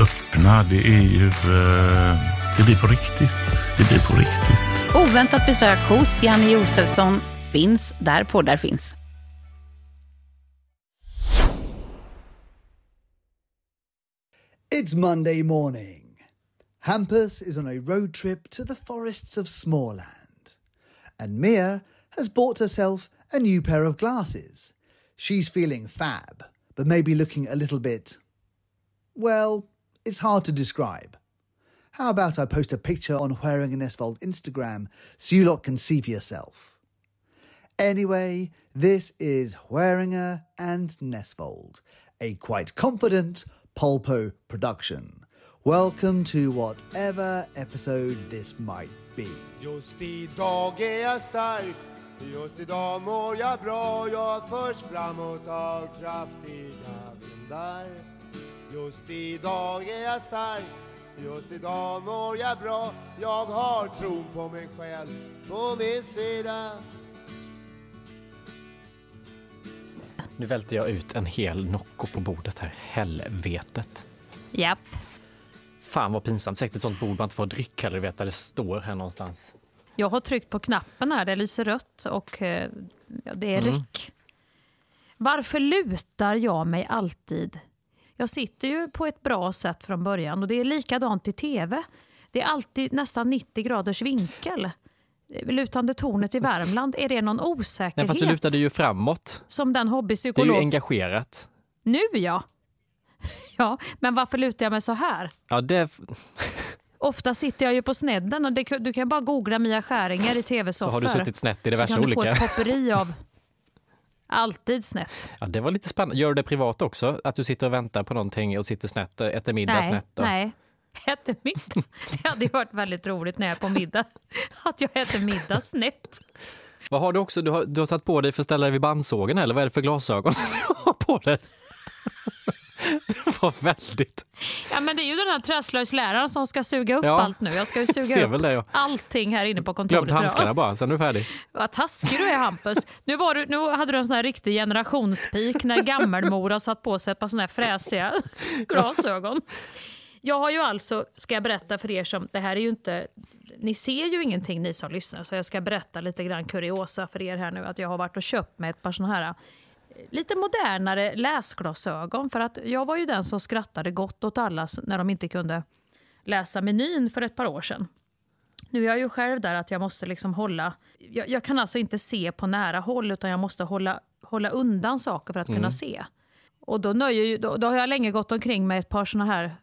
öppna. Det är ju... Eh, det blir på riktigt. Det blir på riktigt. Oväntat besök hos Janne Josefsson finns där poddar finns. It's Monday morning. Hampus is on a road trip to the forests of Småland. And Mia has bought herself a new pair of glasses. She's feeling fab, but maybe looking a little bit. Well, it's hard to describe. How about I post a picture on Wearing an Esvold Instagram so you lot can see for yourself? Anyway, this is Wearinger and Nesvold, a quite confident Polpo production. Welcome to whatever episode this might be. Just idag är jag stark Just idag mår jag bra Jag förs framåt av kraftiga vindar Just idag är jag stark Just idag mår jag bra Jag har tron på mig själv på min sida Nu välter jag ut en hel Nocco på bordet här. Helvetet. Japp. Fan vad pinsamt. Säkert ett sånt bord man inte får dryck heller, vet där det står här någonstans. Jag har tryckt på knappen här, det lyser rött och eh, ja, det är Mm. räck. Varför lutar jag mig alltid? Jag sitter ju på ett bra sätt från början och det är likadant i tv. Det är alltid nästan 90 graders vinkel. Lutande tornet i Värmland, är det någon Nej, osäkerhet? fast du lutade ju framåt. Som den Det är ju hobbypsykolog. engagerat. Nu ja. Ja, men varför lutar jag mig så här? Ja, det, Ofta sitter jag ju på snedden och det, du kan bara googla Mia Skäringer i så tv-soffor. har du suttit snett i diverse Så kan du få olika. ett popperi av alltid snett. Ja, det var lite spännande. Gör du det privat också? Att du sitter och väntar på någonting och sitter snett, eh, äter middag nej, snett? och- nej. Äter middag. Det hade varit väldigt roligt när jag är på middag. Att jag äter middag snett. Vad har du också? Du har, du har tagit på dig för att ställa dig vid bandsågen eller vad är det för glasögon du har på dig? Det var väldigt... Ja, men det är ju den här träslöjdsläraren som ska suga upp Ja. allt nu. Jag ska ju suga upp det, ja. allting här inne på kontoret. Glömt handskarna bara, sen är du färdig. Vad taskig du är Hampus. Nu, var du, nu hade du en sån här riktig generationspik när gammelmor har satt på sig ett par såna här fräsiga glasögon. Jag har ju alltså, ska jag berätta för er som, det här är ju inte, ni ser ju ingenting ni som lyssnar, så jag ska berätta lite grann kuriosa för er här nu, att jag har varit och köpt mig ett par såna här lite modernare läsglasögon, för att jag var ju den som skrattade gott åt alla när de inte kunde läsa menyn för ett par år sedan. Nu är jag ju själv där att jag måste liksom hålla... Jag, jag kan alltså inte se på nära håll utan jag måste hålla, hålla undan saker för att Mm. kunna se. Och då, nöjer, då, då har jag länge gått omkring med ett par såna här,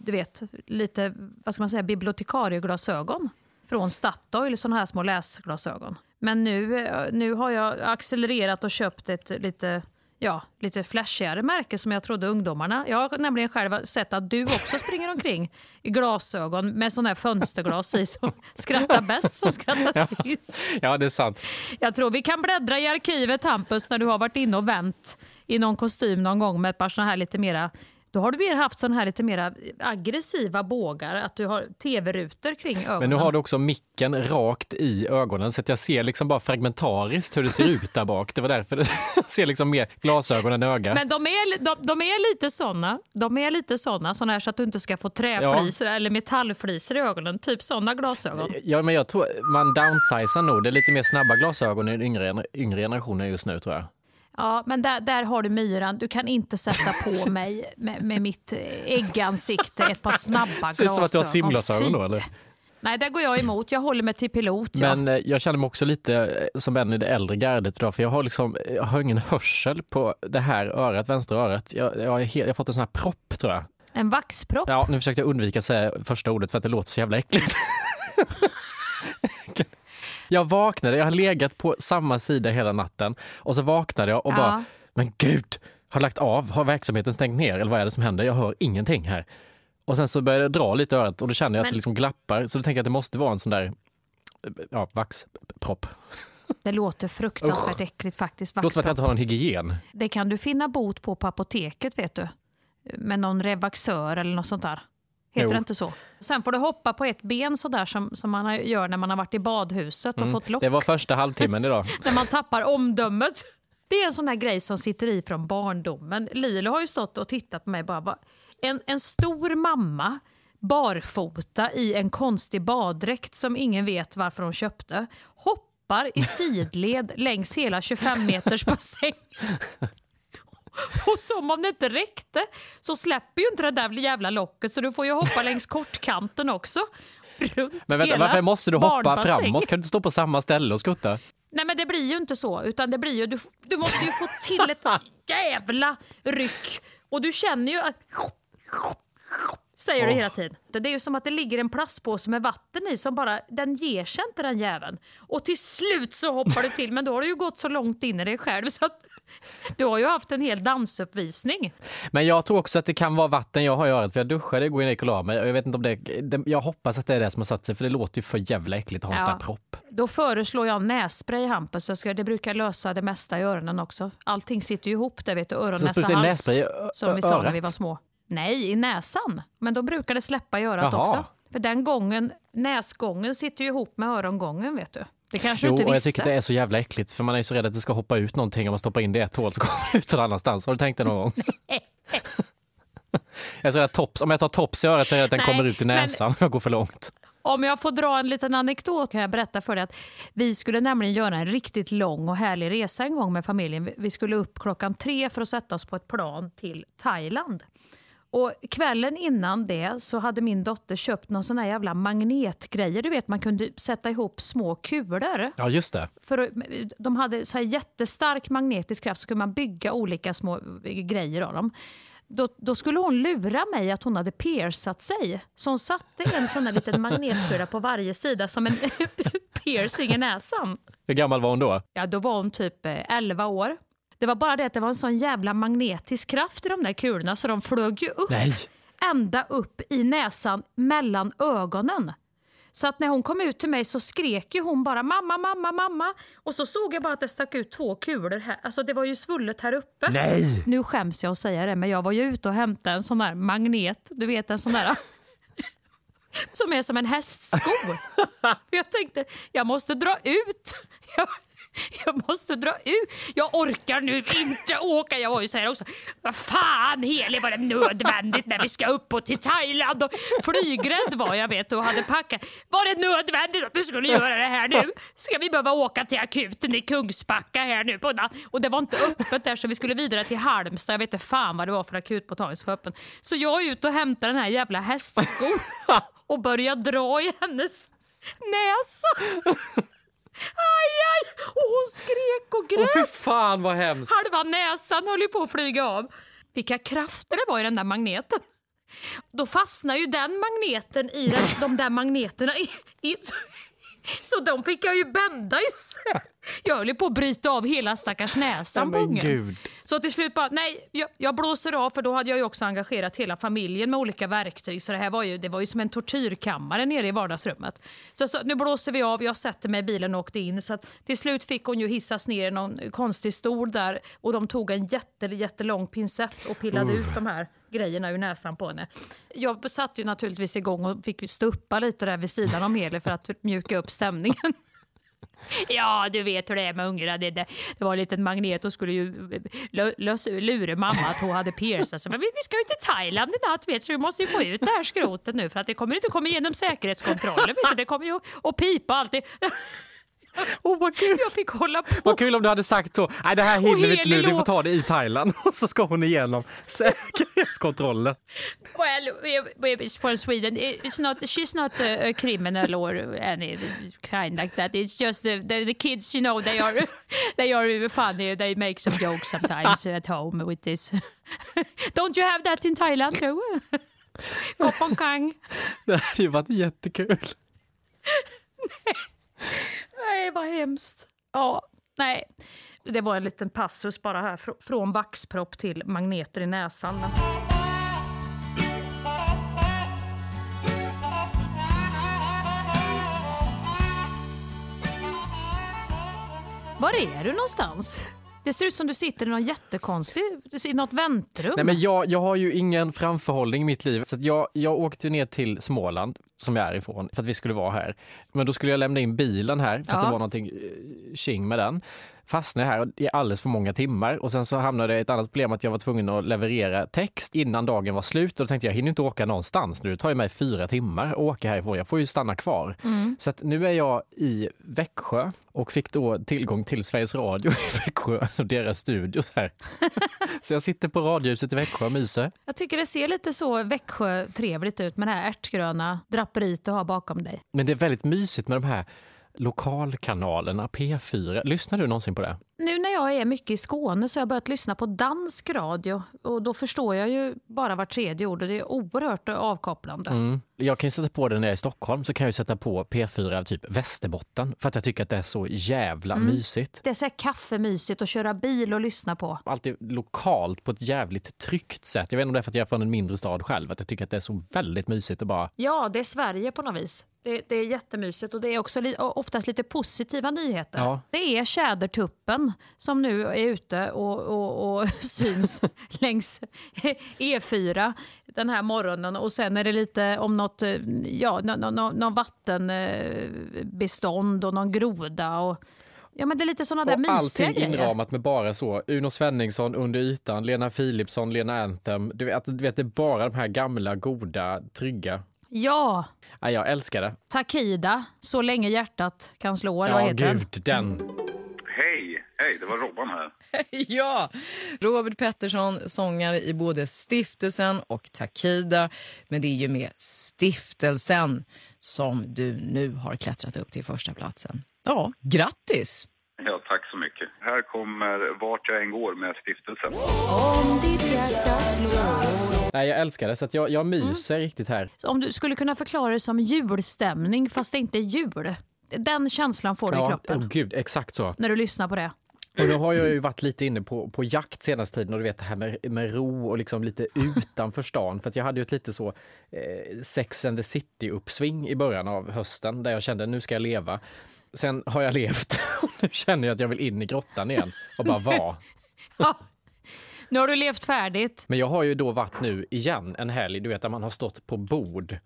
du vet, lite, vad ska man säga, bibliotekarieglasögon. Från Statoil, såna här små läsglasögon. Men nu, eh, nu har jag accelererat och köpt ett lite, ja, lite flashigare märke som jag trodde ungdomarna... Jag har nämligen själv sett att du också springer omkring i glasögon med såna här fönsterglas i som skrattar bäst som skrattar sist. Ja, det är sant. Jag tror vi kan bläddra i arkivet Hampus när du har varit inne och vänt i någon kostym någon gång med ett par såna här lite mera då har du mer haft såna här lite mer aggressiva bågar, att du har tv-rutor kring ögonen. Men nu har du också micken rakt i ögonen så att jag ser liksom bara fragmentariskt hur det ser ut där bak. Det var därför jag ser liksom mer glasögon än öga. Men de är, de, de är lite såna, de är lite såna, såna här så att du inte ska få träflisor eller metallflisor i ögonen. Typ såna glasögon. Ja, men jag tror man downsizar nog. Det är lite mer snabba glasögon i den yngre, yngre generationen just nu tror jag. Ja, men där, där har du myran. Du kan inte sätta på mig med, med mitt äggansikte ett par snabba glasögon. Ser ut som att du har simglasögon då eller? Nej, där går jag emot. Jag håller mig till pilot. Men eh, jag känner mig också lite eh, som en i det äldre gardet idag, för jag har, liksom, jag har ingen hörsel på det här örat, vänstra örat. Jag, jag, jag har fått en sån här propp tror jag. En vaxpropp. Ja, nu försökte jag undvika att säga första ordet för att det låter så jävla äckligt. jag vaknade, jag har legat på samma sida hela natten och så vaknade jag och Ja. bara, men gud, har lagt av, har verksamheten stängt ner eller vad är det som händer? Jag hör ingenting här. Och sen så började jag dra lite i örat och då känner jag att Men- det liksom glappar, så då tänker jag att det måste vara en sån där ja, vaxpropp. Det låter fruktansvärt äckligt faktiskt. Låter som att jag Vaxpropp. inte har någon hygien. Det kan du finna bot på på apoteket vet du. Med någon revaxör eller något sånt där. Heter Jo. det inte så? Sen får du hoppa på ett ben sådär som, som man gör när man har varit i badhuset och Mm. fått lock. Det var första halvtimmen idag. När man tappar omdömet. Det är en sån här grej som sitter i från barndomen. Lilo har ju stått och tittat på mig bara. bara en, en stor mamma barfota i en konstig baddräkt som ingen vet varför hon köpte. Hoppar i sidled längs hela 25 meters bassäng. Och som om det inte räckte så släpper ju inte det där jävla locket så du får ju hoppa längs kortkanten också. Runt Men vänta, varför måste du hoppa framåt? Kan du inte stå på samma ställe och skutta? Nej men det blir ju inte så, utan det blir ju, du, du måste ju få till ett jävla ryck. Och du känner ju att... Säger du Åh. hela tiden. Det är ju som att det ligger en plastpåse med vatten i som bara, den ger sig inte den jäveln. Och till slut så hoppar du till, men då har du ju gått så långt in i dig själv så att du har ju haft en hel dansuppvisning. Men jag tror också att det kan vara vatten jag har i örat, för jag duschade igår innan jag gick och la mig. Jag, vet inte om det, det, jag hoppas att det är det som har satt sig, för det låter ju för jävla äckligt att ha en sån här propp. Då föreslår jag nässpray Hampus, så ska, det brukar lösa det mesta i öronen också. Allting sitter ju ihop där vet du, öron, Så näsa, hals. i Som vi sa när vi var små. Nej, i näsan. Men då brukar det släppa i örat Jaha. också. För den gången, näsgången sitter ju ihop med örongången vet du. Det kanske Jo, du inte och jag visste. tycker det är så jävla äckligt, för man är ju så rädd att det ska hoppa ut någonting om man stoppar in det i ett hål så kommer det ut någon annanstans. Har du tänkt det någon gång? jag tror att tops, om jag tar tops i örat så är det att den Nej, kommer ut i men- näsan om jag går för långt. Om jag får dra en liten anekdot kan jag berätta för dig att vi skulle nämligen göra en riktigt lång och härlig resa en gång med familjen. Vi skulle upp klockan tre för att sätta oss på ett plan till Thailand. Och Kvällen innan det så hade min dotter köpt någon sån här jävla magnetgrejer. Du vet man kunde sätta ihop små kulor. Ja, just det. För de hade så här jättestark magnetisk kraft så kunde man bygga olika små grejer av dem. Då, då, skulle hon lura mig att hon hade piercat sig. Så hon satte en sån här liten magnetkula på varje sida som en piercing i näsan. Hur gammal var hon då? Ja, då var hon typ 11 år. Det var bara det att det var en sån jävla magnetisk kraft i de där kulorna så de flög ju upp. Nej. Ända upp i näsan mellan ögonen. Så att när hon kom ut till mig så skrek ju hon bara mamma, mamma, mamma. Och så såg jag bara att det stack ut två kulor här. Alltså det var ju svullet här uppe. Nej! Nu skäms jag att säga det, men jag var ju ute och hämtade en sån där magnet. Du vet en sån där. som är som en hästsko. jag tänkte, jag måste dra ut. Jag, jag måste dra ut. Jag orkar nu inte åka. Jag var ju så här också. Vad fan Heli, var det nödvändigt när vi ska upp till Thailand? Och flygrädd var jag vet och hade packat. Var det nödvändigt att du skulle göra det här nu? Ska vi behöva åka till akuten i Kungsbacka här nu? På och det var inte öppet där så vi skulle vidare till Halmstad. Jag vet inte fan vad det var för akutmottagning som var öppen. Så jag är ute och hämtar den här jävla hästskon och börjar dra i hennes näsa. Aj, aj! Och hon skrek och grät. Åh fy fan vad hemskt. Halva näsan höll ju på att flyga av. Vilka krafter det var i den där magneten. Då fastnar ju den magneten i den, de där magneterna i, i så de fick jag ju bända isär. Jag höll på att bryta av hela stackars näsan på ungen. Så till slut bara, nej, jag, jag, blåser av för då hade jag ju också engagerat hela familjen med olika verktyg. Så det här var ju, det var ju som en tortyrkammare nere i vardagsrummet. Så, så nu blåser vi av, jag sätter mig i bilen och åkte in. Så till slut fick hon ju hissas ner i någon konstig stol där och de tog en jätte, jättelång pincett och pillade uh. ut de här grejerna ur näsan på henne. Jag satte ju naturligtvis igång och fick stuppa lite där vid sidan om Heli för att mjuka upp stämningen. Ja, du vet hur det är med ungarna. Det, det, det var en liten magnet och skulle ju eh, lura mamma att hon hade piercat sig. Men vi, vi ska ju till Thailand i natt, vet, så vi måste ju få ut det här skrotet nu för att det kommer inte komma igenom säkerhetskontrollen. Det kommer ju att pipa alltid. Oh, vad kul! Jag fick hålla på. Vad kul om du hade sagt så. Nej, det här hinner vi inte nu. Vi får ta det i Thailand. Och så ska hon igenom säkerhetskontrollen. Well, for Sweden, it's not, she's not a, criminal or any kind like that. It's just the, the, the kids, you know, they are, they are funny. They make some jokes sometimes at home with this. Don't you have that in Thailand too? Kopong Kang. Det hade ju varit jättekul. Nej, vad hemskt. Ja, nej. Det var en liten passus bara här från vaxpropp till magneter i näsan. Men... Var är du någonstans? Det ser ut som du sitter i någon jättekonstig, i något väntrum. Nej, men jag, jag har ju ingen framförhållning i mitt liv. Så jag, jag åkte ner till Småland, som jag är ifrån, för att vi skulle vara här. Men då skulle jag lämna in bilen här, för att det var någonting tjing eh, med den fastnade här i alldeles för många timmar och sen så hamnade ett annat problem att jag var tvungen att leverera text innan dagen var slut och då tänkte jag, jag hinner inte åka någonstans nu. Det tar ju mig fyra timmar att åka härifrån. Jag får ju stanna kvar. Mm. Så nu är jag i Växjö och fick då tillgång till Sveriges Radio i Växjö och deras studio här. så jag sitter på Radiohuset i Växjö och myser. Jag tycker det ser lite så Växjö trevligt ut med det här ärtgröna draperiet du har bakom dig. Men det är väldigt mysigt med de här lokalkanalerna P4. Lyssnar du någonsin på det? Nu när jag är mycket i Skåne så har jag börjat lyssna på dansk radio och då förstår jag ju bara var tredje ord och det är oerhört avkopplande. Mm. Jag kan ju sätta på det när jag är i Stockholm så kan jag sätta på P4 typ Västerbotten för att jag tycker att det är så jävla mm. mysigt. Det är så här kaffemysigt att köra bil och lyssna på. Alltid lokalt på ett jävligt tryggt sätt. Jag vet inte om det är för att jag är från en mindre stad själv, att jag tycker att det är så väldigt mysigt att bara... Ja, det är Sverige på något vis. Det, det, är jättemysigt och det är också li oftast lite positiva nyheter. Ja. Det är tjädertuppen som nu är ute och, och, och syns längs E4 den här morgonen och sen är det lite om något, ja, någon, någon vattenbestånd och någon groda. Och, Ja men det är lite sådana där mysiga Allting grejer. inramat med bara så, Uno Svenningsson under ytan, Lena Philipsson, Lena Anthem. Du vet, du vet det är bara de här gamla, goda, trygga Ja, Ja, jag älskar det. Takida, Så länge hjärtat kan slå, eller Ja, vad heter den? gud, den. Hej! Hej, det var Robban här. ja, Robert Pettersson, sångare i både Stiftelsen och Takida. Men det är ju med Stiftelsen som du nu har klättrat upp till första platsen. Ja, grattis! Mycket. Här kommer Vart jag än går med stiftelsen. Om. Nej, jag älskar det, så att jag, jag myser riktigt här. Så om du skulle kunna förklara det som julstämning fast det inte är jul. Den känslan får du i Ja, kroppen oh, gud, exakt så. när du lyssnar på det. Och nu har jag ju varit lite inne på, på jakt senaste tiden och du vet det här med, med ro och liksom lite utanför stan. För att jag hade ju ett lite så eh, Sex and the City-uppsving i början av hösten där jag kände nu ska jag leva. Sen har jag levt och nu känner jag att jag vill in i grottan igen och bara vara. Nu har du levt färdigt. Men jag har ju då varit nu igen en helg, du vet där man har stått på bord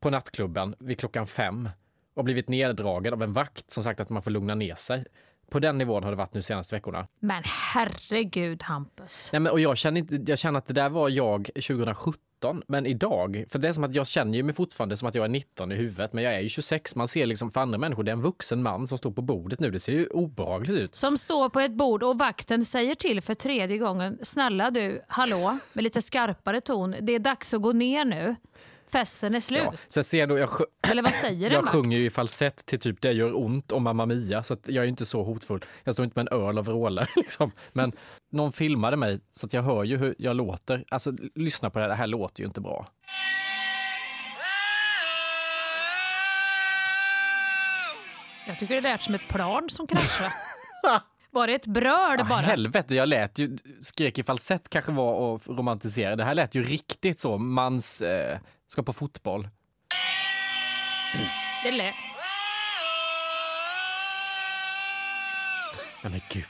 på nattklubben vid klockan fem och blivit neddragen av en vakt som sagt att man får lugna ner sig. På den nivån har det varit nu senaste veckorna. Men herregud Hampus. Nej, men, och jag, känner inte, jag känner att det där var jag 2017, men idag, för det är som att jag känner ju mig fortfarande som att jag är 19 i huvudet, men jag är ju 26. Man ser liksom för andra människor, det är en vuxen man som står på bordet nu. Det ser ju obehagligt ut. Som står på ett bord och vakten säger till för tredje gången. Snälla du, hallå, med lite skarpare ton. Det är dags att gå ner nu. Festen är slut. Ja, jag ser då, jag, Eller vad säger jag sjunger ju i falsett till typ Det gör ont och Mamma Mia, så jag är inte så hotfull. Jag står inte med en öl och vrålar. Liksom. Men någon filmade mig så att jag hör ju hur jag låter. Alltså lyssna på det här, det här låter ju inte bra. Jag tycker det lät som ett plan som kraschade. Var det ett bröl Ah, bara? helvete, jag lät ju, skrek i falsett kanske var att romantisera. Det här lät ju riktigt så, mans, eh, ska på fotboll. Det lät... Nej men gud.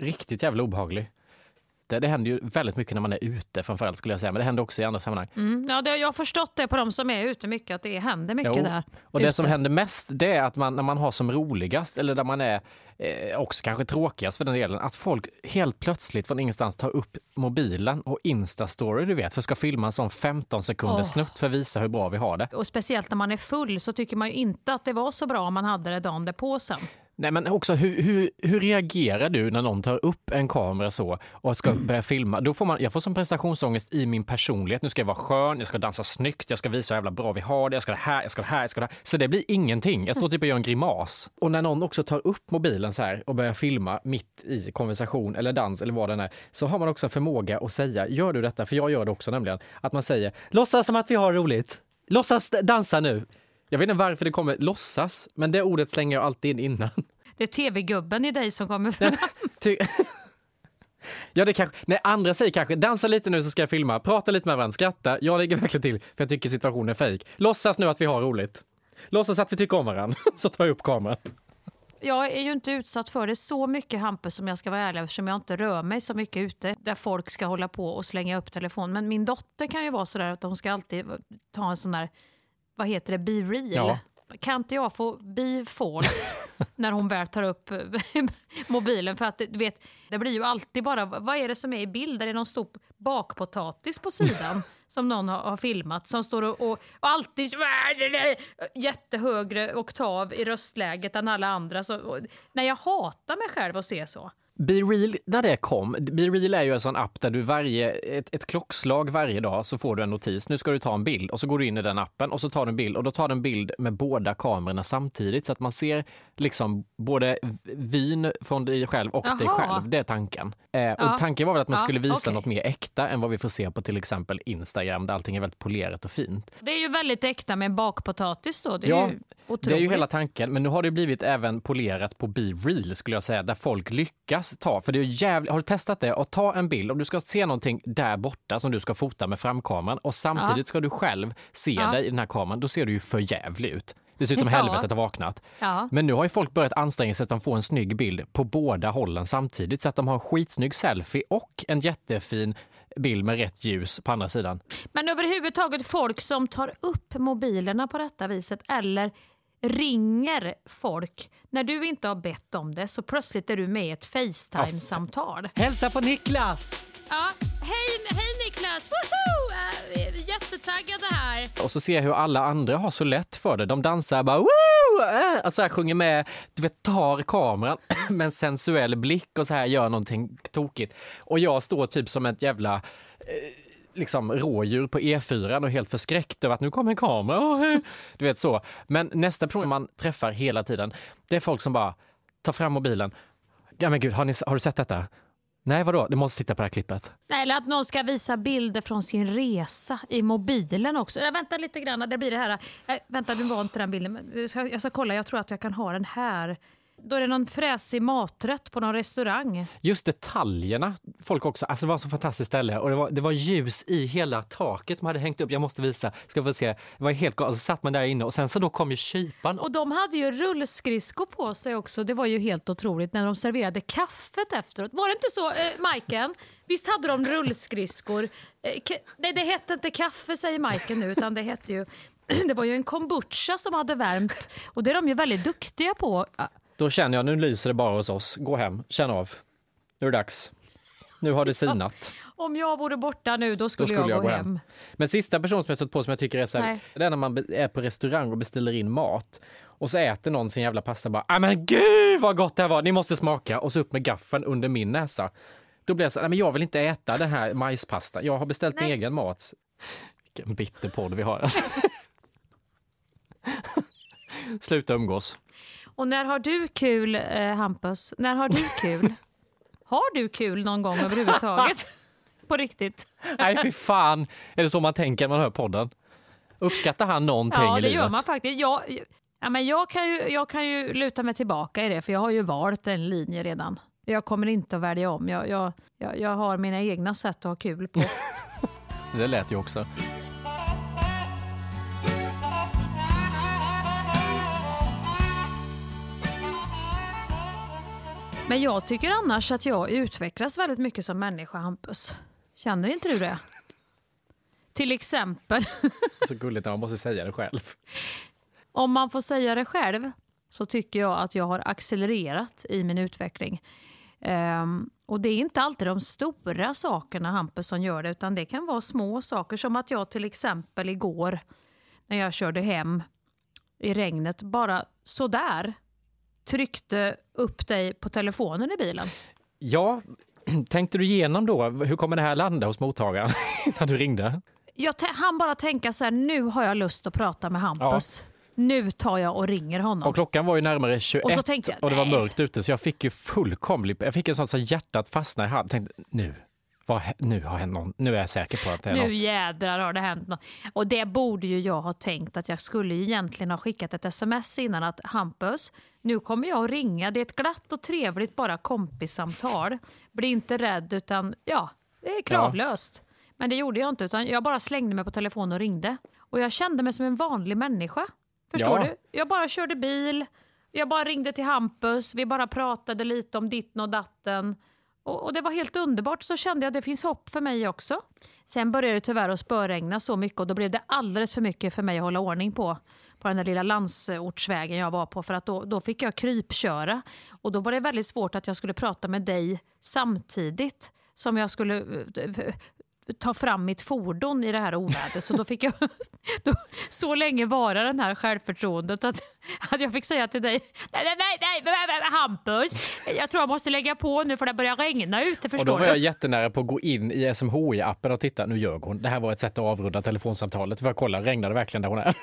Riktigt jävla obehaglig. Det, det händer ju väldigt mycket när man är ute framförallt skulle jag säga, men det händer också i andra sammanhang. Mm, ja, det, jag har förstått det på de som är ute mycket, att det händer mycket Jo, där. Och det ute. som händer mest det är att man, när man har som roligast eller där man är eh, också kanske tråkigast för den delen, att folk helt plötsligt från ingenstans tar upp mobilen och Insta-story du vet, för ska filma en sån 15 sekunders Åh. snutt för att visa hur bra vi har det. Och speciellt när man är full så tycker man ju inte att det var så bra om man hade det dagen därpå sen. Nej men också hur, hur, hur reagerar du när någon tar upp en kamera så och ska börja filma? Då får man, jag får som prestationsångest i min personlighet. Nu ska jag vara skön, jag ska dansa snyggt, jag ska visa hur jävla bra vi har det, jag ska det här, jag ska det här, jag ska det här. Så det blir ingenting. Jag står typ och gör en grimas. Och när någon också tar upp mobilen så här och börjar filma mitt i konversation eller dans eller vad den är, så har man också en förmåga att säga, gör du detta? För jag gör det också nämligen. Att man säger, låtsas som att vi har roligt. Låtsas dansa nu. Jag vet inte varför det kommer låtsas, men det ordet slänger jag alltid in innan. Det är tv-gubben i dig som kommer fram. Ja, det kanske, nej, andra säger kanske dansa lite nu så ska jag filma, prata lite med varandra, skratta. Jag lägger verkligen till för jag tycker situationen är fejk. Låtsas nu att vi har roligt. Låtsas att vi tycker om varandra, så tar jag upp kameran. Jag är ju inte utsatt för det så mycket Hampus som jag ska vara ärlig eftersom jag inte rör mig så mycket ute där folk ska hålla på och slänga upp telefon. Men min dotter kan ju vara sådär att hon ska alltid ta en sån där, vad heter det, be real. Ja. Kan inte jag få be false när hon väl tar upp mobilen? För att du vet, det blir ju alltid bara, vad är det som är i bild? Är det någon stor bakpotatis på sidan som någon har, har filmat som står och, och, och alltid jättehögre oktav i röstläget än alla andra. Så, och, när jag hatar mig själv att se så. Be Real, när det kom, Be Real är ju en sån app där du varje, ett, ett klockslag varje dag så får du en notis. Nu ska du ta en bild och så går du in i den appen och så tar du en bild och då tar du en bild med båda kamerorna samtidigt så att man ser liksom både vyn från dig själv och dig Jaha. själv. Det är tanken. Eh, Ja. Och tanken var väl att man Ja, skulle visa okej. något mer äkta än vad vi får se på till exempel Instagram där allting är väldigt polerat och fint. Det är ju väldigt äkta med bakpotatis då. Det är ja, ju otroligt. det är ju hela tanken. Men nu har det blivit även polerat på Be Real skulle jag säga, där folk lyckas ta, för det är jävligt, har du testat det? Att ta en bild, om du ska se någonting där borta som du ska fota med framkameran och samtidigt Ja. ska du själv se Ja. dig i den här kameran, då ser du ju för jävlig ut. Det ser ut som Ja. helvetet har vaknat. Ja. Men nu har ju folk börjat anstränga sig att de får en snygg bild på båda hållen samtidigt så att de har en skitsnygg selfie och en jättefin bild med rätt ljus på andra sidan. Men överhuvudtaget folk som tar upp mobilerna på detta viset eller ringer folk när du inte har bett om det så plötsligt är du med i ett Facetime-samtal. Hälsa på Niklas! Ja, hej, hej Niklas! Woho! är jättetaggade här. Och så ser jag hur alla andra har så lätt för det. De dansar bara woo! Äh, alltså här, sjunger med, du vet, tar kameran med en sensuell blick och så här gör någonting tokigt. Och jag står typ som ett jävla eh, liksom rådjur på E4 och helt förskräckt över att nu kommer en kamera. Du vet så. Men nästa person som man träffar hela tiden, det är folk som bara tar fram mobilen. Ja men gud, har, ni, har du sett detta? Nej, vadå? Du måste titta på det här klippet. Nej, eller att någon ska visa bilder från sin resa i mobilen också. Jag väntar lite grann, det blir det här. Äh, vänta, du var inte den bilden. Men Jag ska, jag ska kolla, jag tror att jag kan ha den här. Då är det någon fräsig maträtt på någon restaurang. Just detaljerna, folk också. Alltså det var så fantastiskt ställe och det var, det var ljus i hela taket man hade hängt upp. Jag måste visa, ska få se. Det var helt galet. Så satt man där inne och sen så då kom ju kypan. Och de hade ju rullskridskor på sig också. Det var ju helt otroligt när de serverade kaffet efteråt. Var det inte så, eh, Majken? Visst hade de rullskridskor? Eh, nej, det hette inte kaffe säger Majken nu, utan det hette ju... Det var ju en kombucha som hade värmt och det är de ju väldigt duktiga på. Då känner jag, nu lyser det bara hos oss. Gå hem, känn av. Nu är det dags. Nu har det sinat. Om jag vore borta nu, då Då skulle, skulle jag, gå hem. Men sista person som jag stött på som jag tycker är så här, Nej. det är när man är på restaurang och beställer in mat och så äter någon sin jävla pasta bara, "Ah, men gud vad gott det här var, ni måste smaka och så upp med gaffeln under min näsa. Då blir jag så här, men jag vill inte äta den här majspastan, jag har beställt min Nej. egen mat. Vilken bitter podd vi har. Sluta umgås. Och när har du kul, eh, Hampus? När har du kul? har du kul någon gång överhuvudtaget? På riktigt? Nej fy fan, är det så man tänker när man hör podden? Uppskattar han någonting Ja, i det livet? gör man faktiskt. Jag, ja, men jag, kan ju, jag kan ju luta mig tillbaka i det, för jag har ju valt en linje redan. Jag kommer inte att välja om. Jag, jag, jag, jag har mina egna sätt att ha kul på. Det lät ju också. Men jag tycker annars att jag utvecklas väldigt mycket som människa, Hampus. Känner inte du det? Till exempel, Så gulligt när man måste säga det själv. om man får säga det själv, så tycker jag att jag har accelererat i min utveckling. Ehm, och det är inte alltid de stora sakerna, Hampus, som gör det, utan det kan vara små saker. Som att jag till exempel igår, när jag körde hem i regnet, bara sådär tryckte upp dig på telefonen i bilen. Ja, tänkte du igenom då, hur kommer det här landa hos mottagaren när du ringde? Jag han bara tänka så här, nu har jag lust att prata med Hampus. Nu tar jag och ringer honom. Och klockan var ju närmare 21 Och så tänkte jag, och det var mörkt ute så jag fick ju fullkomlig, jag fick en sån så hjärtat fastnade i halsen. Tänkte nu, vad, nu har hänt någon, nu är jag säker på att det är nu något. jädrar har det hänt något. Och det borde ju jag ha tänkt att jag skulle ju egentligen ha skickat ett sms innan att Hampus, nu kommer jag att ringa. Det är ett glatt och trevligt bara kompissamtal. Bli inte rädd utan ja, det är kravlöst. Men det gjorde jag inte utan jag bara slängde mig på telefonen och ringde. Och jag kände mig som en vanlig människa. Förstår Ja. du? Jag bara körde bil, jag bara ringde till Hampus, vi bara pratade lite om ditten och datten. Och, och det var helt underbart. Så kände jag att det finns hopp för mig också. Sen började det tyvärr att spöregna så mycket och då blev det alldeles för mycket för mig att hålla ordning på. På den där lilla landsortsvägen jag var på. För att då, då fick jag krypköra. Och då var det väldigt svårt att jag skulle prata med dig samtidigt som jag skulle eh, ta fram mitt fordon i det här ovädret. Så då fick jag då, så länge vara den här självförtroendet att, att jag fick säga till dig, nej, nej, nej, nej, Hampus, jag tror jag måste lägga på nu för det börjar regna ute, Och förstår då var du? jag jättenära på att gå in i SMHI-appen och titta, nu ljög hon. Det här var ett sätt att avrunda telefonsamtalet. Får jag kolla, regnar det verkligen där hon är?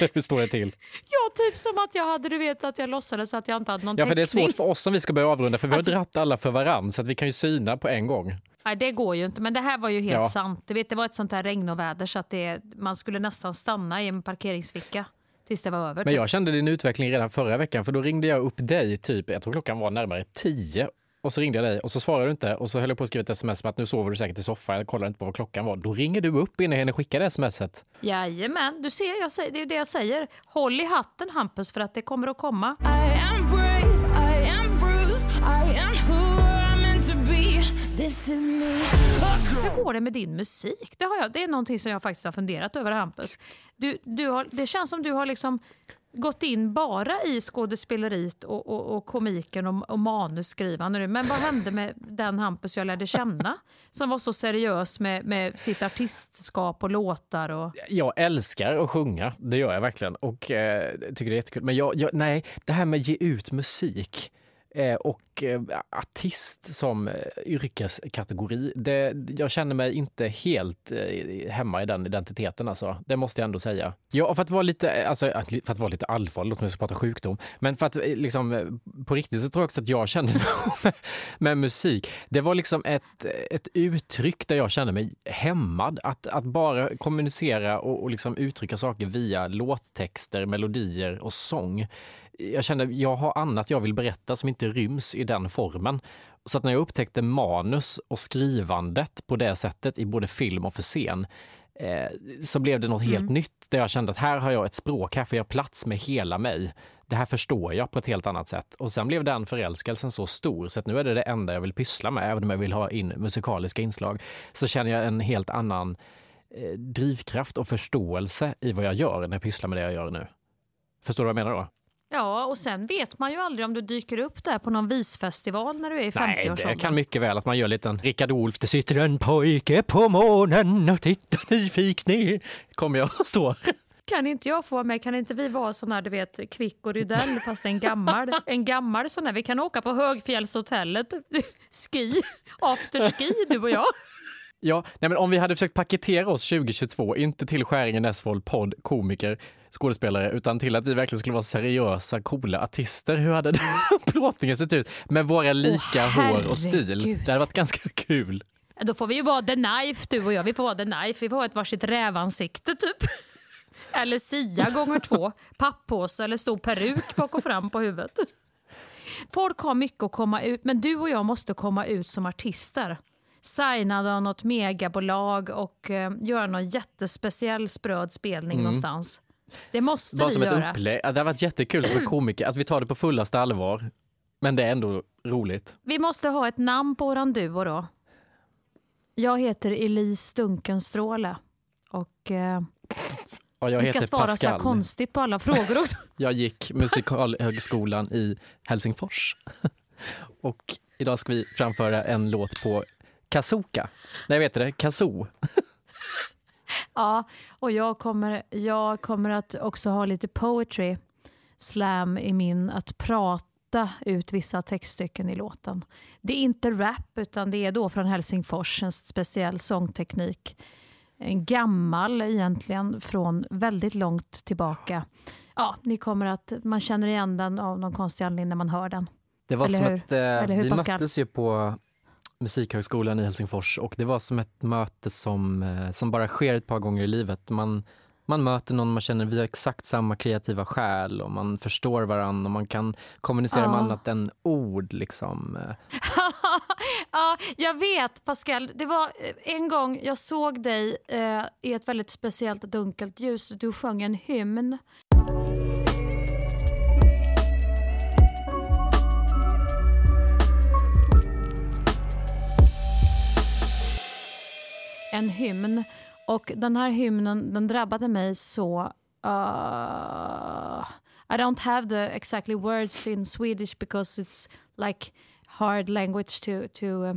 Hur står det till? Ja, typ som att jag hade, du vet, att jag låtsades att jag inte hade någon Ja, för det är täckning. svårt för oss om vi ska börja avrunda, för vi har Alltså- dratt alla för varann så att vi kan ju syna på en gång. Nej, det går ju inte. Men det här var ju helt Ja. sant. Du vet, det var ett sånt här regnoväder så att det, man skulle nästan stanna i en parkeringsficka tills det var över. Men typ. jag kände din utveckling redan förra veckan, för då ringde jag upp dig, typ, jag tror klockan var närmare tio. Och så ringde jag dig och så svarade du inte och så höll jag på att skriva ett sms med att nu sover du säkert i soffan, jag kollar inte på vad klockan var. Då ringer du upp innan jag hinner skicka det smset. Jajamän, du ser, jag säger, det är ju det jag säger. Håll i hatten Hampus för att det kommer att komma. I am brave, I am bruised, I am Hur går det med din musik? Det, har jag, det är någonting som jag faktiskt har funderat över Hampus. Du, du har, det känns som du har liksom gått in bara i skådespeleriet och, och, och komiken och, och manusskrivande nu. Men vad hände med den Hampus jag lärde känna? Som var så seriös med, med sitt artistskap och låtar. Och... Jag älskar att sjunga, det gör jag verkligen. Och eh, tycker det är jättekul. Men jag, jag, nej, det här med att ge ut musik Eh, och eh, artist som eh, yrkeskategori, det, jag känner mig inte helt hemma i den identiteten. Alltså. Det måste jag ändå säga. Ja, för att vara lite, alltså, för att vara lite allvarlig, låt mig prata sjukdom. Men för att liksom, på riktigt så tror jag också att jag kände med, med musik. Det var liksom ett, ett uttryck där jag kände mig hämmad. Att, att bara kommunicera och, och liksom uttrycka saker via låttexter, melodier och sång. Jag kände jag har annat jag vill berätta som inte ryms i den formen. Så att när jag upptäckte manus och skrivandet på det sättet i både film och för scen eh, så blev det något helt Mm. nytt där jag kände att här har jag ett språk, här får jag plats med hela mig. Det här förstår jag på ett helt annat sätt. Och sen blev den förälskelsen så stor så att nu är det det enda jag vill pyssla med, även om jag vill ha in musikaliska inslag. Så känner jag en helt annan eh, drivkraft och förståelse i vad jag gör när jag pysslar med det jag gör nu. Förstår du vad jag menar då? Ja, och sen vet man ju aldrig om du dyker upp där på någon visfestival när du är i 50 Nej, det kan mycket väl att man gör en liten Rickard Olff, det sitter en pojke på månen och tittar nyfikt ner. Kommer jag att stå. Kan inte jag få med? Kan inte vi vara sån här, du vet, Kvick och Rydell fast en gammal, en gammal sån här. Vi kan åka på Högfjällshotellet, ski, afterski du och jag. Ja, nej men om vi hade försökt paketera oss 2022, inte till Skäringen Esvold, podd, komiker, skådespelare, utan till att vi verkligen skulle vara seriösa, coola artister. Hur hade plåtningen sett ut? Med våra lika hår och stil. Det hade varit ganska kul. Då får vi ju vara The Knife du och jag. Vi får vara The Knife. Vi får ha ett varsitt rävansikte typ. Eller Sia gånger två. Papppåse eller stor peruk bak och fram på huvudet. Folk har mycket att komma ut, men du och jag måste komma ut som artister. Signade av något megabolag och eh, göra någon jättespeciell spröd spelning Mm. någonstans. Det måste Bara vi som ett göra. upplägg. Ja, Det har varit jättekul som komiker. Alltså, vi tar det på fullaste allvar. Men det är ändå roligt. Vi måste ha ett namn på våran duo då. Jag heter Elise Dunkenstråle och eh, Ja, jag vi ska heter svara Pascal. så konstigt på alla frågor också. Jag gick musikalhögskolan i Helsingfors. Och idag ska vi framföra en låt på kazooka. Nej, vet du det? Kazoo. ja, och jag kommer, jag kommer att också ha lite poetry slam i min att prata ut vissa textstycken i låten. Det är inte rap utan det är då från Helsingfors, en speciell sångteknik. En gammal egentligen från väldigt långt tillbaka. Ja, ni kommer att, man känner igen den av någon konstig anledning när man hör den. Det var Eller som hur? ett, eh, vi Pascal? möttes ju på Musikhögskolan i Helsingfors och det var som ett möte som, eh, som bara sker ett par gånger i livet. Man, man möter någon man känner vi har exakt samma kreativa själ och man förstår varandra och man kan kommunicera med Ja. annat än ord. Liksom. ja, jag vet Pascal. Det var eh, en gång jag såg dig eh, i ett väldigt speciellt dunkelt ljus. Du sjöng en hymn. En hymn. Och den här hymnen den drabbade mig så... Uh, I don't have the exactly words in Swedish because it's like hard language to... to uh,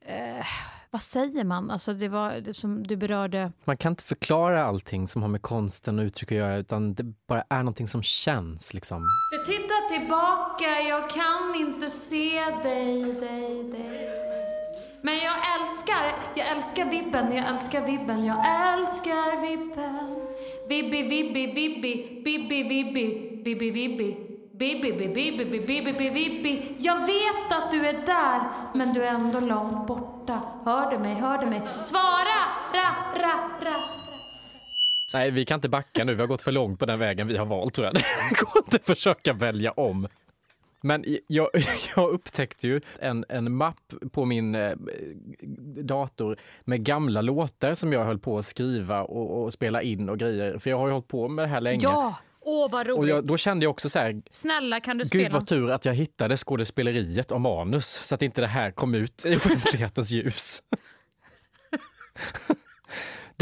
eh, vad säger man? Alltså det var det som du berörde. Man kan inte förklara allting som har med konsten och uttryck att göra utan det bara är någonting som känns. Liksom. Du tittar tillbaka, jag kan inte se dig, dig, dig. Men jag älskar, jag älskar vibben, jag älskar vibben, jag älskar vibben. Vibbi, vibbi, vibbi, bibbi, vibbi, bibbi, vibbi. Bibbi, bibbi, bibbi, bibbi, bibbi. Jag vet att du är där, men du är ändå långt borta. Hör du mig, hör du mig? Svara! Ra, ra, ra. Nej, vi kan inte backa nu. Vi har gått för långt på den vägen vi har valt tror jag. Det går inte att försöka välja om. Men jag, jag upptäckte ju en, en mapp på min eh, dator med gamla låtar som jag höll på att skriva och, och spela in och grejer. För jag har ju hållit på med det här länge. Ja! Åh, vad och roligt. jag, då kände jag också så här, Snälla, kan du Gud spela? vad tur att jag hittade skådespeleriet och manus så att inte det här kom ut i offentlighetens ljus.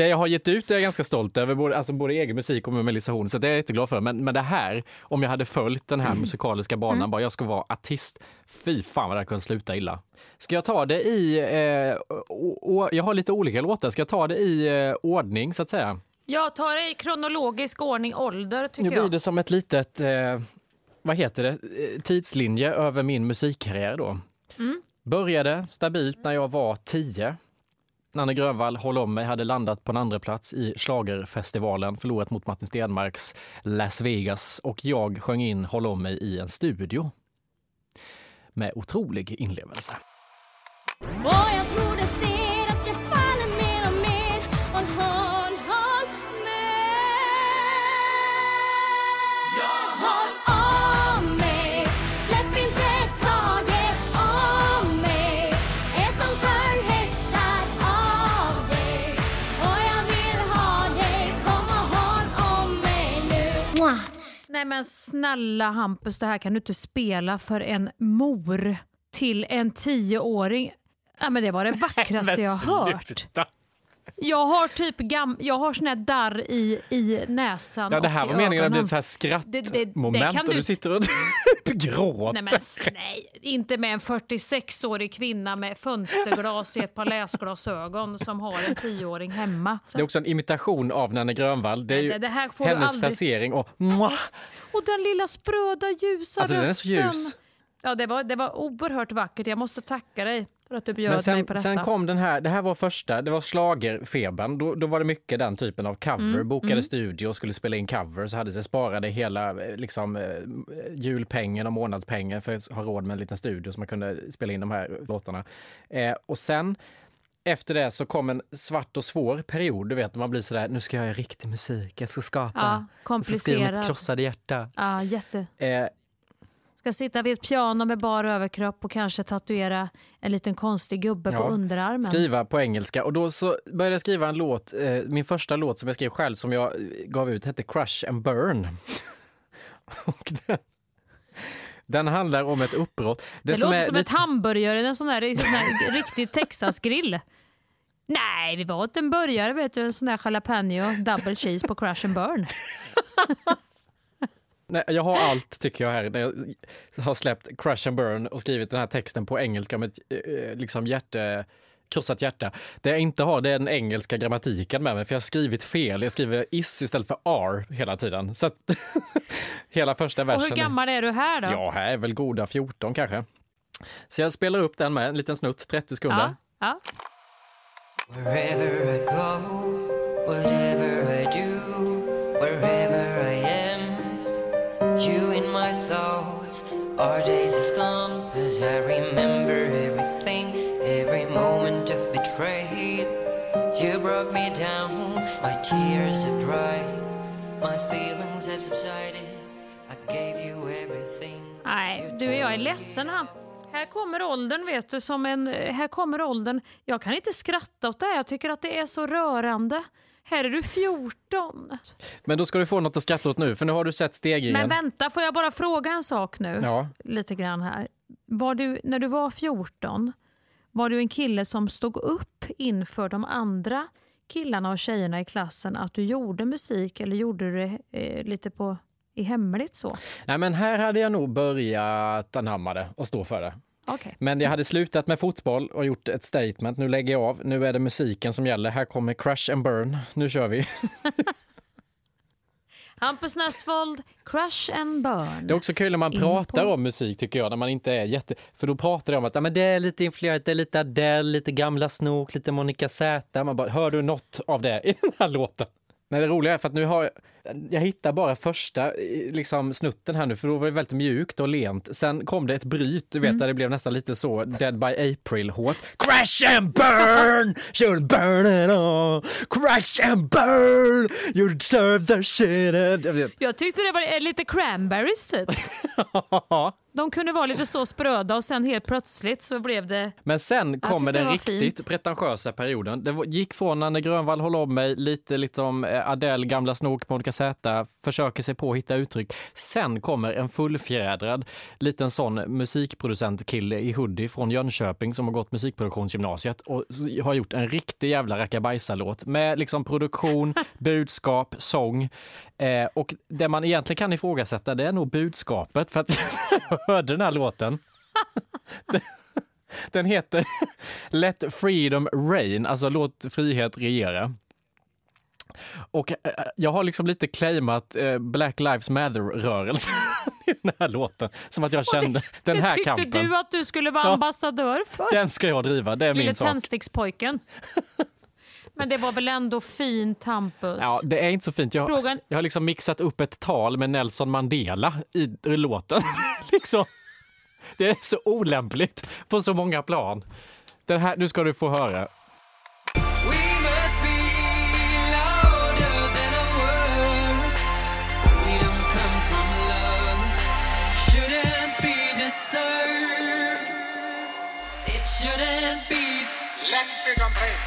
Det jag har gett ut är jag ganska stolt över, både, alltså både egen musik och Horn, så det är jag jätteglad för. Men, men det här, om jag hade följt den här musikaliska banan, Mm. bara jag ska vara artist, fy fan vad det här kunde sluta illa. Ska jag ta det i, eh, å, å, jag har lite olika låtar, ska jag ta det i eh, ordning så att säga? Jag tar det i kronologisk ordning ålder Nu tycker blir jag. det som ett litet, eh, vad heter det, Eh, tidslinje över min musikkarriär då. Mm. Började stabilt när jag var 10. Nanne Grönvall, Håll om mig, hade landat på en andra plats i Schlagerfestivalen, förlorat mot Martin Stenmarks Las Vegas och jag sjöng in Håll om mig i en studio. Med otrolig inlevelse. Och men snälla Hampus, det här kan du inte spela för en mor till en tioåring. Ja, men det var det vackraste jag har hört. Jag har typ gam jag har sån här darr i, i näsan Ja, det och här i var meningen att det ögonen. blir så här Det- det- det skrattmoment kan och du du- sitter och gråter. Nej, men, s- nej, inte med en 46-årig kvinna med fönsterglas i ett par läsglasögon som har en tioåring hemma. Det är också en imitation av Nanne Grönvall. Det är ju det- det här får du hennes aldrig- frasering och mwah, Och den lilla spröda ljusa Alltså, den är rösten. så ljus. Ja, det var, det var oerhört vackert. Jag måste tacka dig för att du bjöd Men mig sen, på detta. sen kom den här, det här var första, det var slagerfebern. Då, då var det mycket den typen av cover. Mm, Bokade mm. studio och skulle spela in covers. Hade sig sparade hela eh, liksom, eh, julpengen och månadspengen för att ha råd med en liten studio så man kunde spela in de här låtarna. Eh, och sen efter det så kom en svart och svår period. Du vet, när man blir sådär, nu ska jag göra riktig musik, jag ska skapa. Ja, Jag ska skriva mitt komplicerad. krossade hjärta. Ja, jätte. Eh, Ska sitta vid ett piano med bara överkropp och kanske tatuera en liten konstig gubbe på Ja, underarmen. Skriva på engelska. Och då så började jag skriva en låt, eh, min första låt som jag skrev själv som jag eh, gav ut hette Crush and Burn. och den, den handlar om ett uppbrott. Det, som låter är som lite- ett hamburgare, en sån där, sån här riktig Texas-grill. Nej, vi var åt en burgare, vet du, en sån där jalapeno double cheese på crush and burn. Nej, jag har allt tycker jag här. När Jag har släppt Crush and Burn och skrivit den här texten på engelska med ett eh, liksom hjärte, krossat hjärta. Det jag inte har det är den engelska grammatiken med mig för jag har skrivit fel. Jag skriver is istället för r hela tiden. Så att hela första Och versen. hur gammal är du här då? Ja, här är väl goda 14 kanske. Så jag spelar upp den med en liten snutt, 30 sekunder. Ja. Wherever I go, whatever I do, Our days is gone, but I remember everything, every moment of betrayal. You broke me down, my tears have dried, my feelings have subsided. I gave you everything. Nej, du, jag är ledsen här. Här kommer åldern, vet du, som en... Här kommer åldern. Jag kan inte skratta åt det här. Jag tycker att det är så rörande. Här är du 14. Men då ska du få något att skratta åt nu, för nu har du sett stegringen. Men vänta, får jag bara fråga en sak nu? Ja. Lite grann här. Var du, när du var 14, var du en kille som stod upp inför de andra killarna och tjejerna i klassen att du gjorde musik eller gjorde du det eh, lite på, i hemligt så? Nej, men här hade jag nog börjat anamma det och stå för det. Okej. Men jag hade slutat med fotboll och gjort ett statement. Nu lägger jag av. Nu är det musiken som gäller. Här kommer Crush and Burn. Nu kör vi. Hampus Nessvold, Crush and Burn. Det är också kul när man In pratar på- om musik tycker jag, när man inte är jätte... För då pratar de om att ja, men det är lite influerat, det är lite Adele, lite gamla Snook, lite Monica Z. Man bara, hör du något av det i den här låten? Nej, det roliga är för att nu har jag, jag hittar bara första eh, liksom, snutten här nu, för då var det väldigt mjukt och lent. Sen kom det ett bryt, du vet, Mm. där det blev nästan lite så Dead by April-hårt. Crash and burn, you'll burn it all. Crash and burn, you deserve the shit. Jag tyckte det var eh, lite cranberries typ. De kunde vara lite så spröda och sen helt plötsligt så blev det... Men sen kommer den riktigt fint. pretentiösa perioden. Det gick från Nanne Grönvall, Håll om mig, lite liksom eh, Adele, Gamla Snok, Monica Z, försöker sig på att hitta uttryck. Sen kommer en fullfjädrad liten sån musikproducentkille i hoodie från Jönköping som har gått musikproduktionsgymnasiet och har gjort en riktig jävla rackabajsalåt med liksom produktion, budskap, sång. Eh, och det man egentligen kan ifrågasätta det är nog budskapet för att jag hörde den här låten. Den heter Let freedom reign, alltså låt frihet regera. Och eh, jag har liksom lite claimat eh, Black Lives Matter-rörelsen i den här låten. Som att jag kände den det här tyckte kampen, du att du skulle vara ambassadör för. den ska jag driva, det är Lille min sak. tändstickspojken. Men det var väl ändå fint Hampus? Ja, det är inte så fint. Jag, Frågan- jag har liksom mixat upp ett tal med Nelson Mandela i, i låten. liksom. Det är så olämpligt på så många plan. Den här, nu ska du få höra.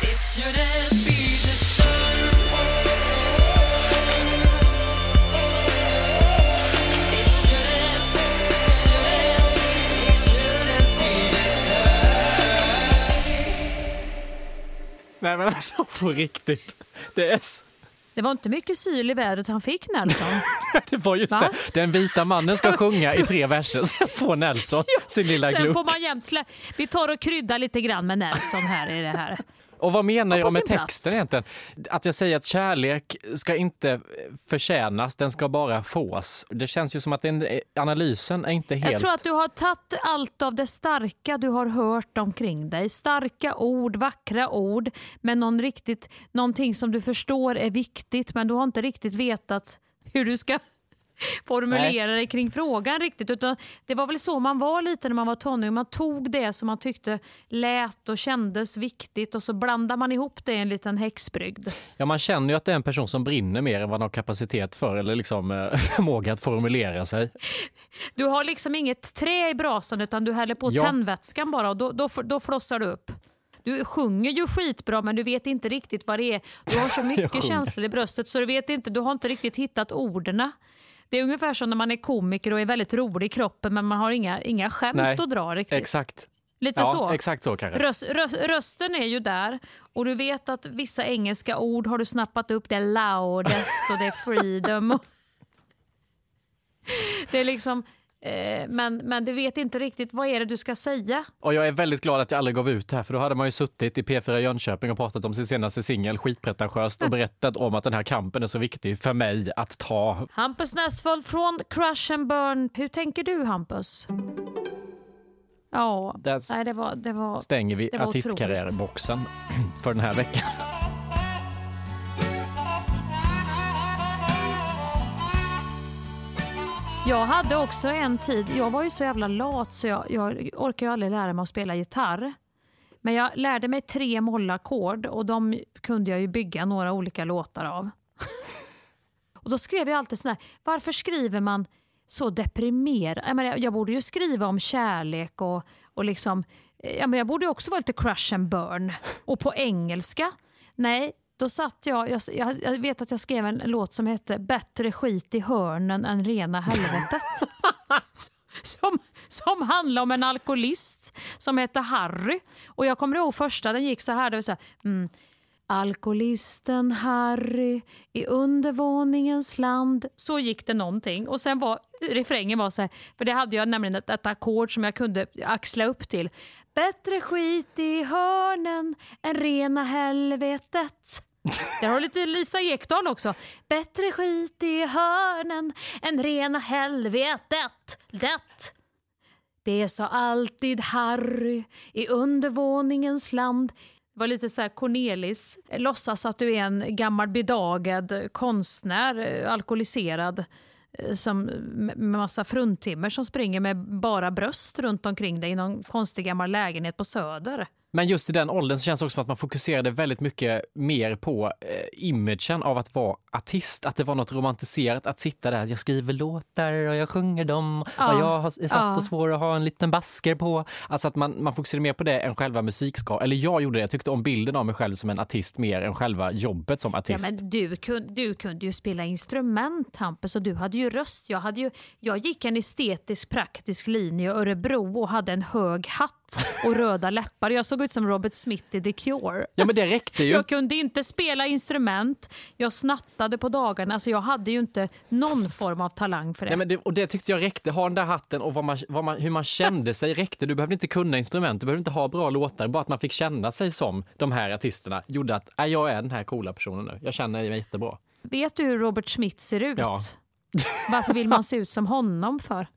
It shouldn't Nej men alltså på riktigt. Det, är så, Det var inte mycket syl i vädret han fick Nelson. det var just Va? det. Den vita mannen ska sjunga i tre verser, sen får Nelson sin lilla Sen gluck. får man jämt slä... Vi tar och kryddar lite grann med Nelson här i det här. Och vad menar jag med sin plats. texten egentligen? Att jag säger att kärlek ska inte förtjänas, den ska bara fås. Det känns ju som att den, analysen är inte helt... Jag tror att du har tagit allt av det starka du har hört omkring dig. Starka ord, vackra ord, men någon riktigt, någonting som du förstår är viktigt men du har inte riktigt vetat hur du ska formulera dig kring frågan riktigt. Utan det var väl så man var lite när man var tonåring. Man tog det som man tyckte lät och kändes viktigt och så blandade man ihop det i en liten häxbrygd. Ja, man känner ju att det är en person som brinner mer än vad man har kapacitet för eller liksom eh, förmåga att formulera sig. Du har liksom inget trä i brasan utan du häller på Ja. tändvätskan bara och då, då, då flossar du upp. Du sjunger ju skitbra men du vet inte riktigt vad det är. Du har så mycket känslor i bröstet så du vet inte, du har inte riktigt hittat orden. Det är ungefär som när man är komiker och är väldigt rolig i kroppen men man har inga, inga skämt Nej, att dra riktigt. Exakt. Lite ja, så. Exakt så kanske. Röst, röst, rösten är ju där och du vet att vissa engelska ord har du snappat upp. Det är loudest och det är freedom. Det är liksom, men, men du vet inte riktigt vad är det du ska säga. Och jag är väldigt glad att jag aldrig gav ut det här för då hade man ju suttit i P4 Jönköping och pratat om sin senaste singel skitpretentiöst och berättat om att den här kampen är så viktig för mig att ta. Hampus Nessvold från Crush and Burn. Hur tänker du Hampus? Ja, nej, det var, det var, stänger vi artistkarriärboxen för den här veckan. Jag hade också en tid, jag var ju så jävla lat så jag, jag orkade ju aldrig lära mig att spela gitarr. Men jag lärde mig tre mollackord och de kunde jag ju bygga några olika låtar av. och då skrev jag alltid sådär, varför skriver man så deprimerad? Jag, menar, jag, borde ju skriva om kärlek och, och liksom, eh, jag borde ju också vara lite crush and burn. Och på engelska, nej, då satt jag, jag, jag, vet att jag skrev en låt som hette Bättre skit i hörnen än rena helvetet. som, som handlar om en alkoholist som heter Harry. Och jag kommer ihåg första, den gick så här. Det var så här mm, Alkoholisten Harry i undervåningens land. Så gick det någonting. Och sen var refrängen var så här, för det hade jag nämligen ett, ett ackord som jag kunde axla upp till. Bättre skit i hörnen än rena helvetet. Där har du lite Lisa Ekdahl också. Bättre skit i hörnen än rena helvetet. Det. Det sa alltid Harry i undervåningens land. Det var lite så här Cornelis, låtsas att du är en gammal bedagad konstnär, eh, alkoholiserad Eh, som, med massa fruntimmer som springer med bara bröst runt omkring dig i någon konstig gammal lägenhet på Söder. Men just i den åldern så känns det också som att man fokuserade väldigt mycket mer på eh, imagen av att vara artist. Att det var något romantiserat att sitta där. Jag skriver låtar och jag sjunger dem Ja. och jag är svart Ja. och svår och har en liten basker på. Alltså att man, man fokuserade mer på det än själva musikskap. Eller jag gjorde det. Jag tyckte om bilden av mig själv som en artist mer än själva jobbet som Ja, artist. men du, kun, du kunde ju spela instrument Hampus och du hade ju röst. Jag, hade ju, jag gick en estetisk praktisk linje i Örebro och hade en hög hatt och röda läppar. Jag såg ut som Robert Smith i The Cure. Ja men det räckte ju. Jag kunde inte spela instrument, jag snattade på dagarna. Alltså jag hade ju inte någon form av talang för det. Nej, men det, och det tyckte jag räckte. Ha den där hatten och vad man, vad man, hur man kände sig räckte. Du behövde inte kunna instrument, du behövde inte ha bra låtar. Bara att man fick känna sig som de här artisterna gjorde att äh, jag är den här coola personen nu. Jag känner mig jättebra. Vet du hur Robert Smith ser ut? Ja. Varför vill man se ut som honom för?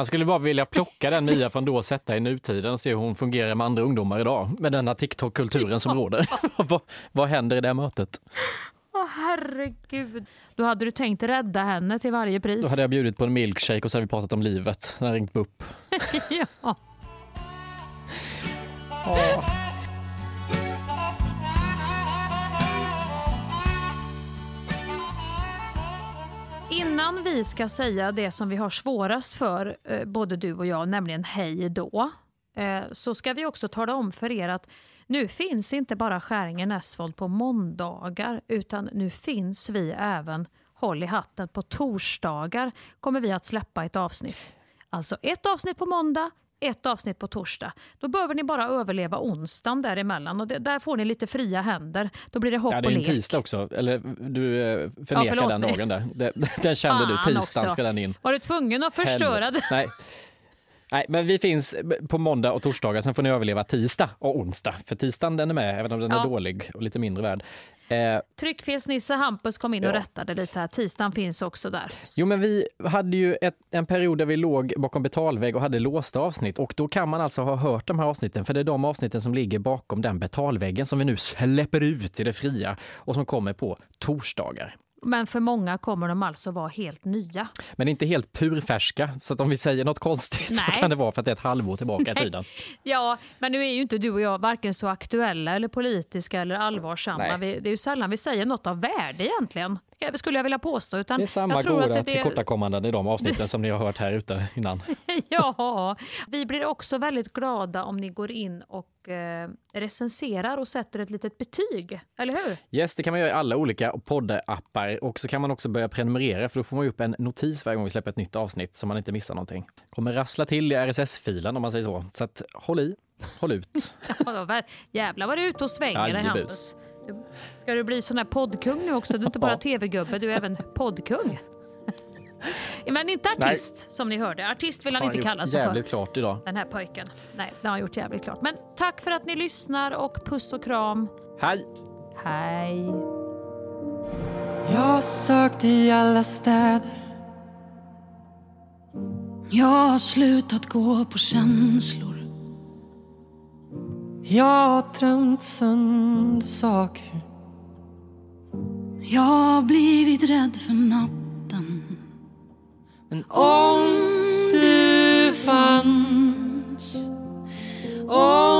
Man skulle bara vilja plocka den Mia från då och sätta i nutiden och se hur hon fungerar med andra ungdomar idag. Med denna TikTok-kulturen som råder. vad, vad händer i det mötet? Åh herregud. Då hade du tänkt rädda henne till varje pris. Då hade jag bjudit på en milkshake och så hade vi pratat om livet. När jag ringt upp. ja. Innan vi ska säga det som vi har svårast för, eh, både du och jag, nämligen hej då, eh, så ska vi också tala om för er att nu finns inte bara Skäringen Esvold på måndagar, utan nu finns vi även, håll i hatten, på torsdagar kommer vi att släppa ett avsnitt. Alltså ett avsnitt på måndag, ett avsnitt på torsdag. Då behöver ni bara överleva onsdagen däremellan och det, där får ni lite fria händer. Då blir det hopp Ja, det och är en lek. tisdag också. Eller du eh, förnekar förlåt den dagen där. Den kände du. Tisdagen också. ska den in. Var du tvungen att förstöra det? Nej. Nej, men vi finns på måndag och torsdagar. Sen får ni överleva tisdag och onsdag. För tisdagen den är med, även om den Ja. är dålig och lite mindre värd. Eh, Tryckfelsnisse Hampus kom in och Ja. rättade lite här. Tisdagen finns också där. jo, men vi hade ju ett, en period där vi låg bakom betalvägg och hade låsta avsnitt. Och då kan man alltså ha hört de här avsnitten, för det är de avsnitten som ligger bakom den betalväggen som vi nu släpper ut i det fria och som kommer på torsdagar. Men för många kommer de alltså vara helt nya. Men inte helt purfärska, så att om vi säger något konstigt så Nej. kan det vara för att det är ett halvår tillbaka i tiden. Ja, men nu är ju inte du och jag varken så aktuella eller politiska eller allvarsamma. Nej. Det är ju sällan vi säger något av värde egentligen. Det skulle jag vilja påstå. Utan Det är samma jag tror goda att det, tillkortakommanden i de avsnitten som ni har hört här ute innan. Ja, vi blir också väldigt glada om ni går in och eh, recenserar och sätter ett litet betyg. Eller hur? Yes, det kan man göra i alla olika poddappar och så kan man också börja prenumerera för då får man upp en notis varje gång vi släpper ett nytt avsnitt så man inte missar någonting. Kommer rassla till i RSS-filen om man säger så. Så att håll i, håll ut. Ja, då, väl- Jävlar vad du är ute och svänger dig. Hampus. Du- Ska du bli sån här poddkung nu också? Du är inte bara tv-gubbe, du är även poddkung. Men inte artist som ni hörde. Artist vill han Har inte kalla sig jävligt för. klart idag. Den här pojken. Nej, det har han gjort jävligt klart. Men tack för att ni lyssnar och puss och kram. Hej! Hej. Jag har sökt i alla städer Jag har slutat gå på känslor. Jag har drömt sönder saker Jag har blivit rädd för natten. Men om du fanns Om